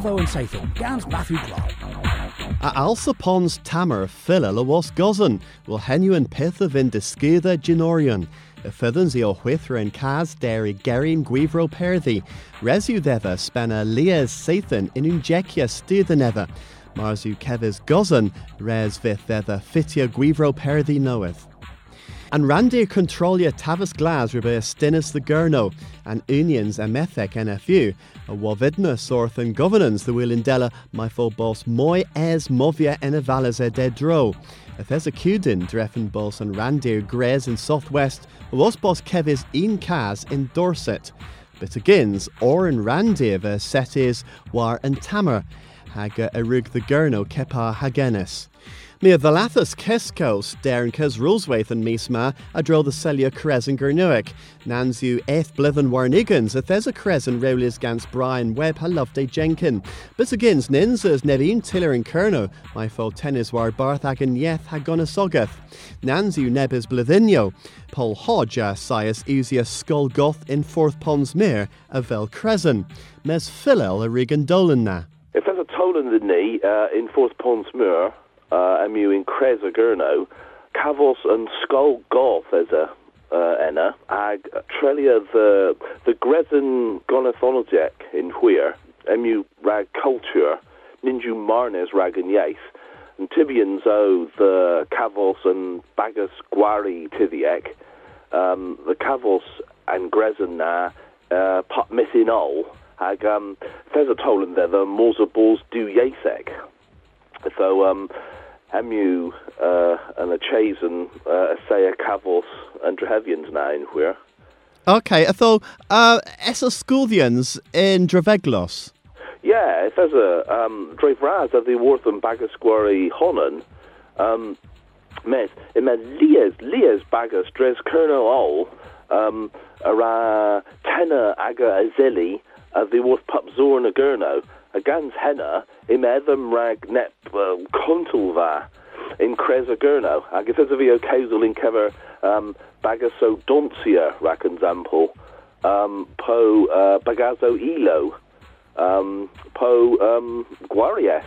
Cavo and Sathon, Gans Matthew Clark. A alsa pons tamer fila la was gozan, will henu and pith of in discuda genorion. Y fyddans i o chwythro yn cas deri gerin gwifro perdi. Resu ddeva spenna lias Sathan in un jecia stydd yn efa. Mars yw cefys gozan, res fydd ddeva fitia gwifro perdi noeth. And randir controlia tavas glas rebe stinis the gurno, and unions a NFU, a wavidnus orth and governance the will indella my full boss moi es movia en avalas e de dro. If there's a cudin dreffen boss and randir gres in southwest, was boss kevis in cas in Dorset. But agins or in randir ver set is war and tamer, haga erug the gurno kepa hagenis. Mia Valathus Keskos, Darren Kes Rulswaith and Misma, a dro the Celia and Gernuic. Nanzu Eth Blithen Warnigans, a Thesa Crez and Rowlis Gans Brian Webb, ha Loveday Jenkin. But against Ninzas Nevin Tiller and Kerno, my fo tennis war Barthag and Yeth Hagona Sogath. Nanzu Nebis Blithinio, Paul Hodge, a Sias Usia Skull Goth in Forth Ponds Mere, a Vel Crezen. Mes Philel a Regan Dolan na. If there's a toll in the knee uh, in Forth Ponds Mere, uh, emu in Cresa Gurno, Cavos and Skull Golf as a uh, enna, ag trelia the the Grezin Gonathonojack in Huir, emu rag culture, ninju marnes rag and yes, and Tibians o the Cavos and Bagas Guari Tiviek, um, the Cavos and Grezin na uh, missing all, ag um, there's a there, the Morza Balls do Yasek. So, um, Emu uh, and a Chazen, uh, Asaya Cavos and Drehevians now in here. Okay, I thought, uh, Esosculdians in Draveglos. Yeah, if there's a um, Drevraz of the Worth and Bagasquari Honan, um, mes, ima Lias, Lias Bagas, Dres Kerno Ol, um, ara Tena Aga Azeli, of the Worth Pup Zor Nagurno, a Gans Henna, im Edhem Rag Nep uh, Kontulva, in Creza Gurno, ag if there's a causal in cover um, Bagaso Doncia, rack example, um, po uh, Bagazo Elo, um, po um, Guarief,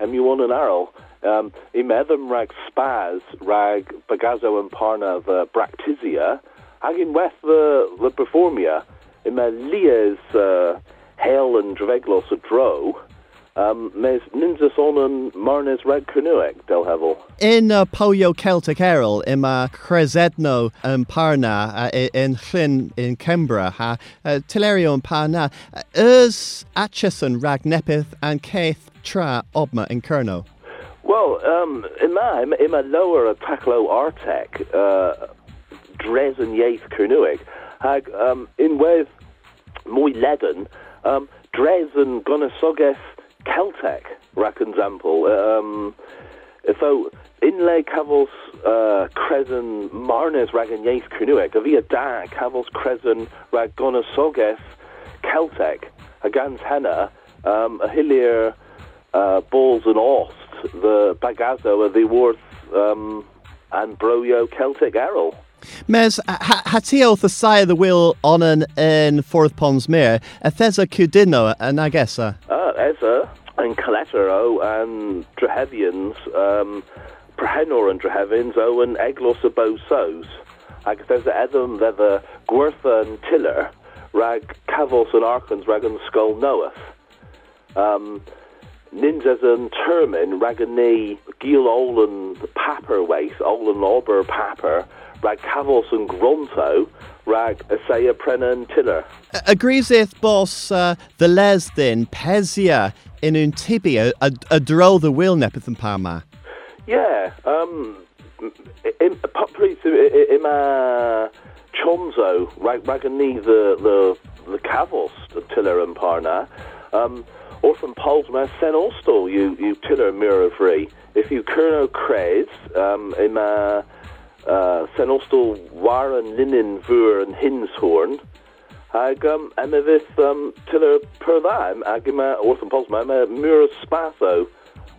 MU1 and Arrow, um, rag spaz rag Bagazo and Parna the Bractisia, ag in weth the the Performia, ima uh, hail and Draveglos a dro, um, mes ninjas onan marnes rag Kernuek del hevel. In uh, Poyo Celtic Errol, in uh, Cresedno and Parna, uh, i- in Llyn in Kembra, ha, uh, Tilerio and Parna, is Atchison Rag Nepith and Keith Tra Obma in Kerno. Well, um, my ima, ima lower a taklo artek uh, dres and yaith Kernuek hag um, in with muy leden um, dres and gonasoges Celtic rack example um, so inlay cavos uh, cresen marnes rag and yaith Kernuek avia da cavos cresen rag gonasoges Celtic agans henna um, a hillier uh, balls and ost the bagazo the worth um, and broyo Celtic Errol. Mes, ha- hatio the side of the wheel on an in Forth Ponds Mere, a Thesa Cudino and Agessa. Eza and Coletero and Drehevians, um, Prehenor and Drehevins, O and Eglos of both sows. Ag there's the Edom, they're Gwertha and Tiller, Rag Cavos and Arkans, Rag and Skull Noeth. Um, Ninjas and Termin, Rag Gil Olin Papper Waste, Olin Auber Papper, Rag Cavos and Gronto, Rag Asaya Prena and Tiller. Agrees if boss uh, the les then Pesia in un tibia a, a dro the wheel nepeth and Parma. Yeah, um, in, please, ima chonzo, rag ragani the the the cavos the tiller and parna, um, or from Polsma sen also you you tiller mirror free. If you kerno craze, um, ima uh, sen also waren linen vur and hinshorn. Ag um, emma this um, tiller per that, ag ima or from Polsma, emma mirror spaso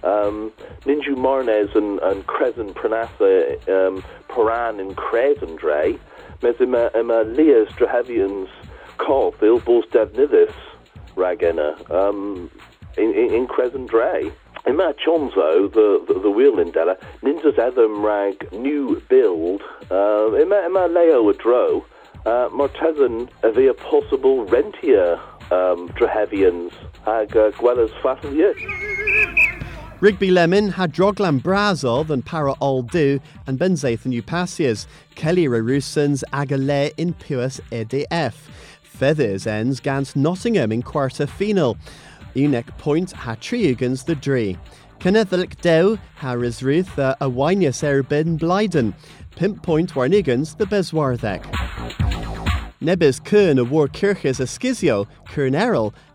um, Ninju Marnes and, and Crescent Pranasa um, Paran and Crescendre, mes ima, ima Lias Drahavians Call, the Ilbos Devnidis Ragena, um, in, in, in Crescent Dre. Ima Chonzo, the, the, the wheeling della, ninjas Adam rag new build, uh, ima, ima Leo Adro, uh, via possible rentier um, Drahevians, hag uh, Gwellas Rigby Lemon had Droglan Brazil than Para All Do and Benzathan Kelly Rarusans Agale in Puis EDF. Feathers ends Gans Nottingham in quarter final. Unek Point ha triugans the Dree. Cynnyddylc dew ha Ruth uh, a wynius erbyn Blyden. Pimp Point warnigans the Beswarthek. Nebis Kern a war kirches a skizio, Kern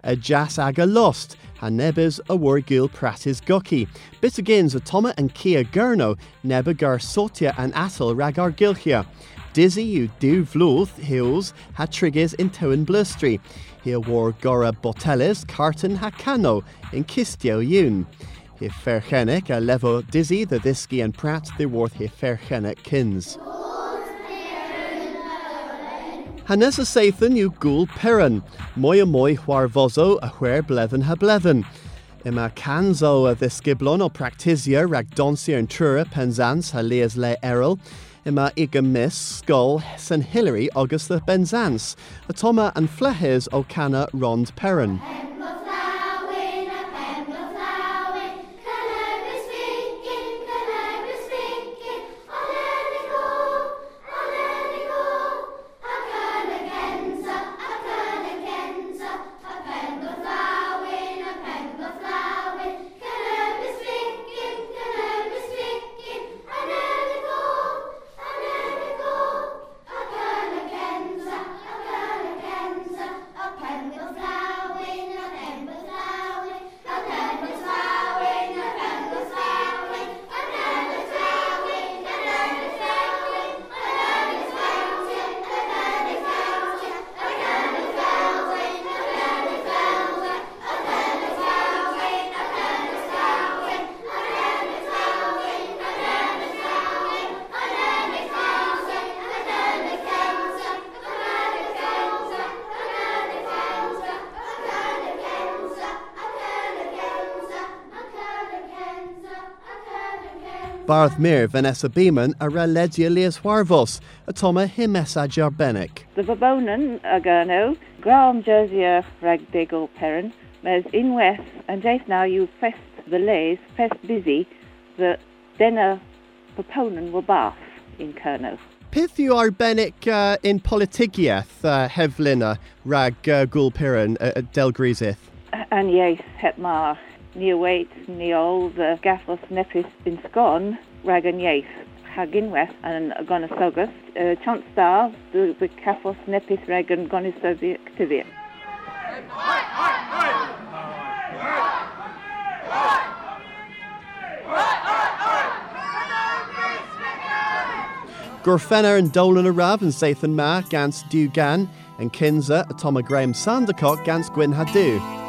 a jas aga lost, ha nebis a war gil pratis goki. Bitagins a Toma and Kia Gurno, neba gar sotia and atel ragar gilchia. Dizzy you do vloth hills ha triggers in Towen Blustry. He war Gora Boteles Carton Hakano in Kistio Yun. He ferchenek a levo dizzy the Disky and Pratt the worth he ferchenek kins. Hanes a Sathan you gul peran, moy a war vozo a where blethen ha blethen. Ima canzo a this giblon o practisia rag donsia and trura penzans ha leas le errol, ima iga miss skull St Hilary August the Atoma and flehes o cana rond peron. Barth Mir Vanessa Beeman a ra ledia Leas Warvos, a toma himessa jarbenik. The Vabonan agano, Graham Jersey rag diggle perin, mes in west, and just now you fest the lays, fest busy, the denna proponen were bath in Kerno. Pith you arbenik uh, in politigiath uh, hevlina rag uh, gulpiran uh, del grisith? And yes, hetmar near weight, near all the gaffos nepis in scon, rag and yes, haginweth and gonasogus, uh, chant star, the, the gaffos nepis rag and gonasogus activia. Gorfenner and Dolan a Rav and Sathan Ma gans Dugan and Kinza a Toma Graham Sandercock gans Gwyn Hadu.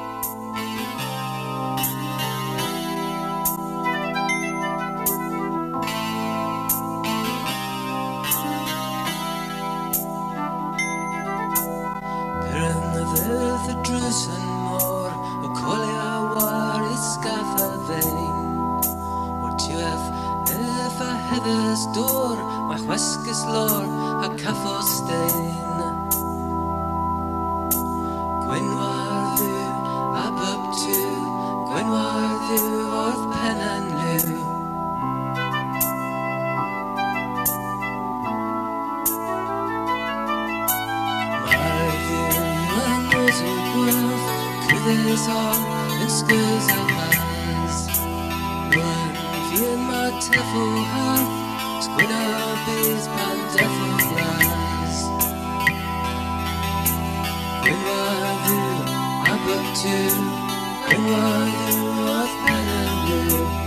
Cwyddes o yn sgwys a mas Rwan fi'n ma tefo hath Sgwyn a bys pan defo glas Gwyn war ddu up up to war ddu o'r pen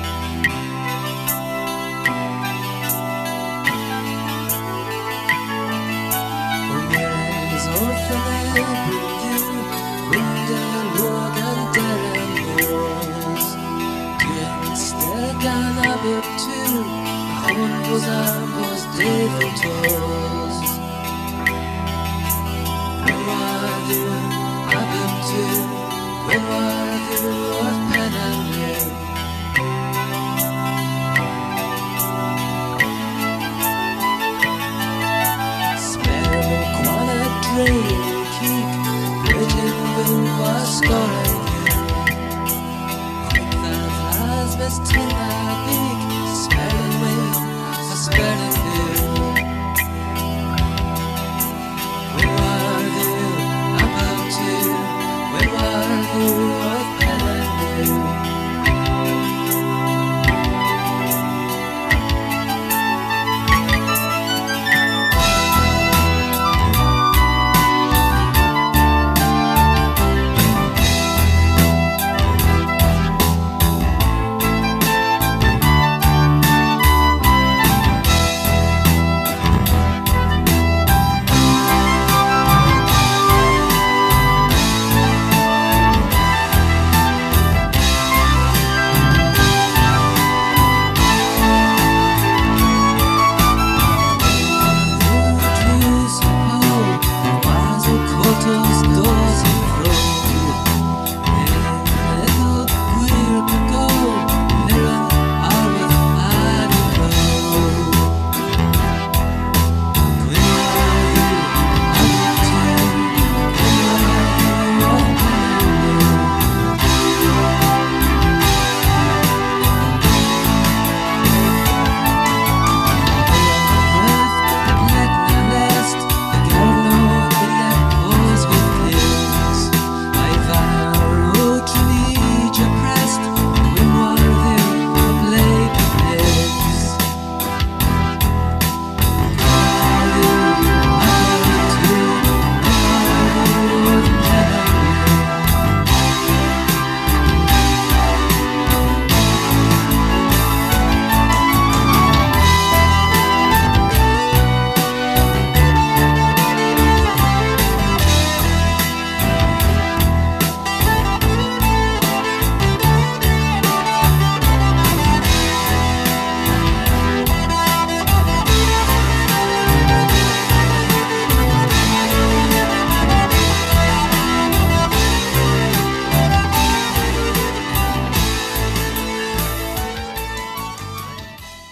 Chon bos ambos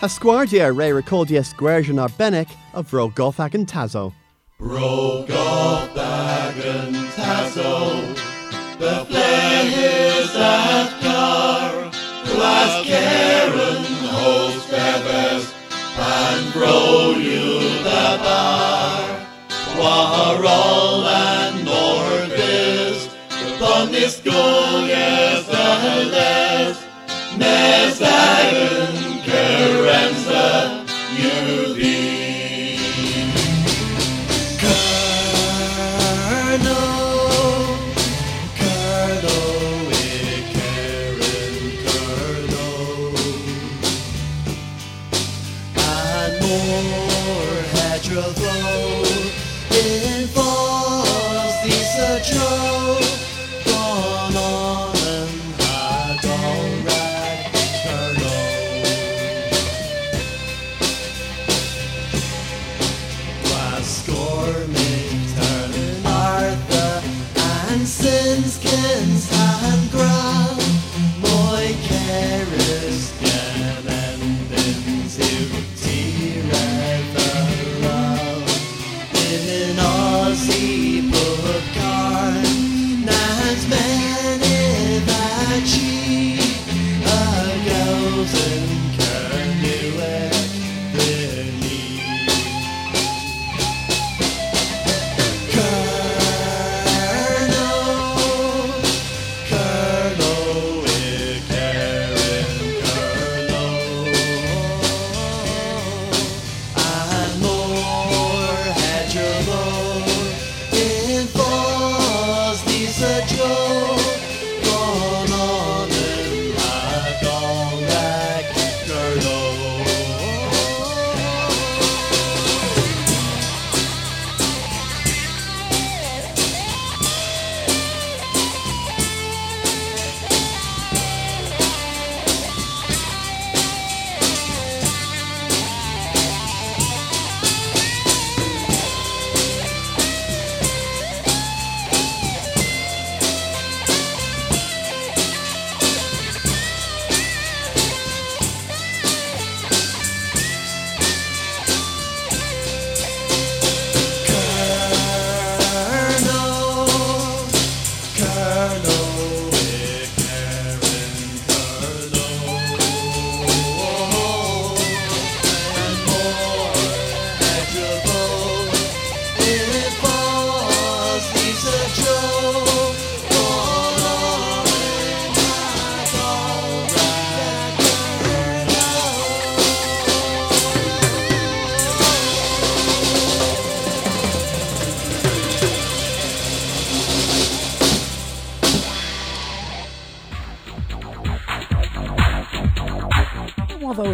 Hasguardia re recordias guerjan arbenic of Rogolfag and Tazo. Rogolfag and Tazo, the players that car, glass Karen holds feathers, and roll you the bar. Quarrel and Nordist, the fun is going as the less, friends.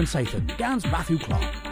And Satan, Gans Matthew Clark.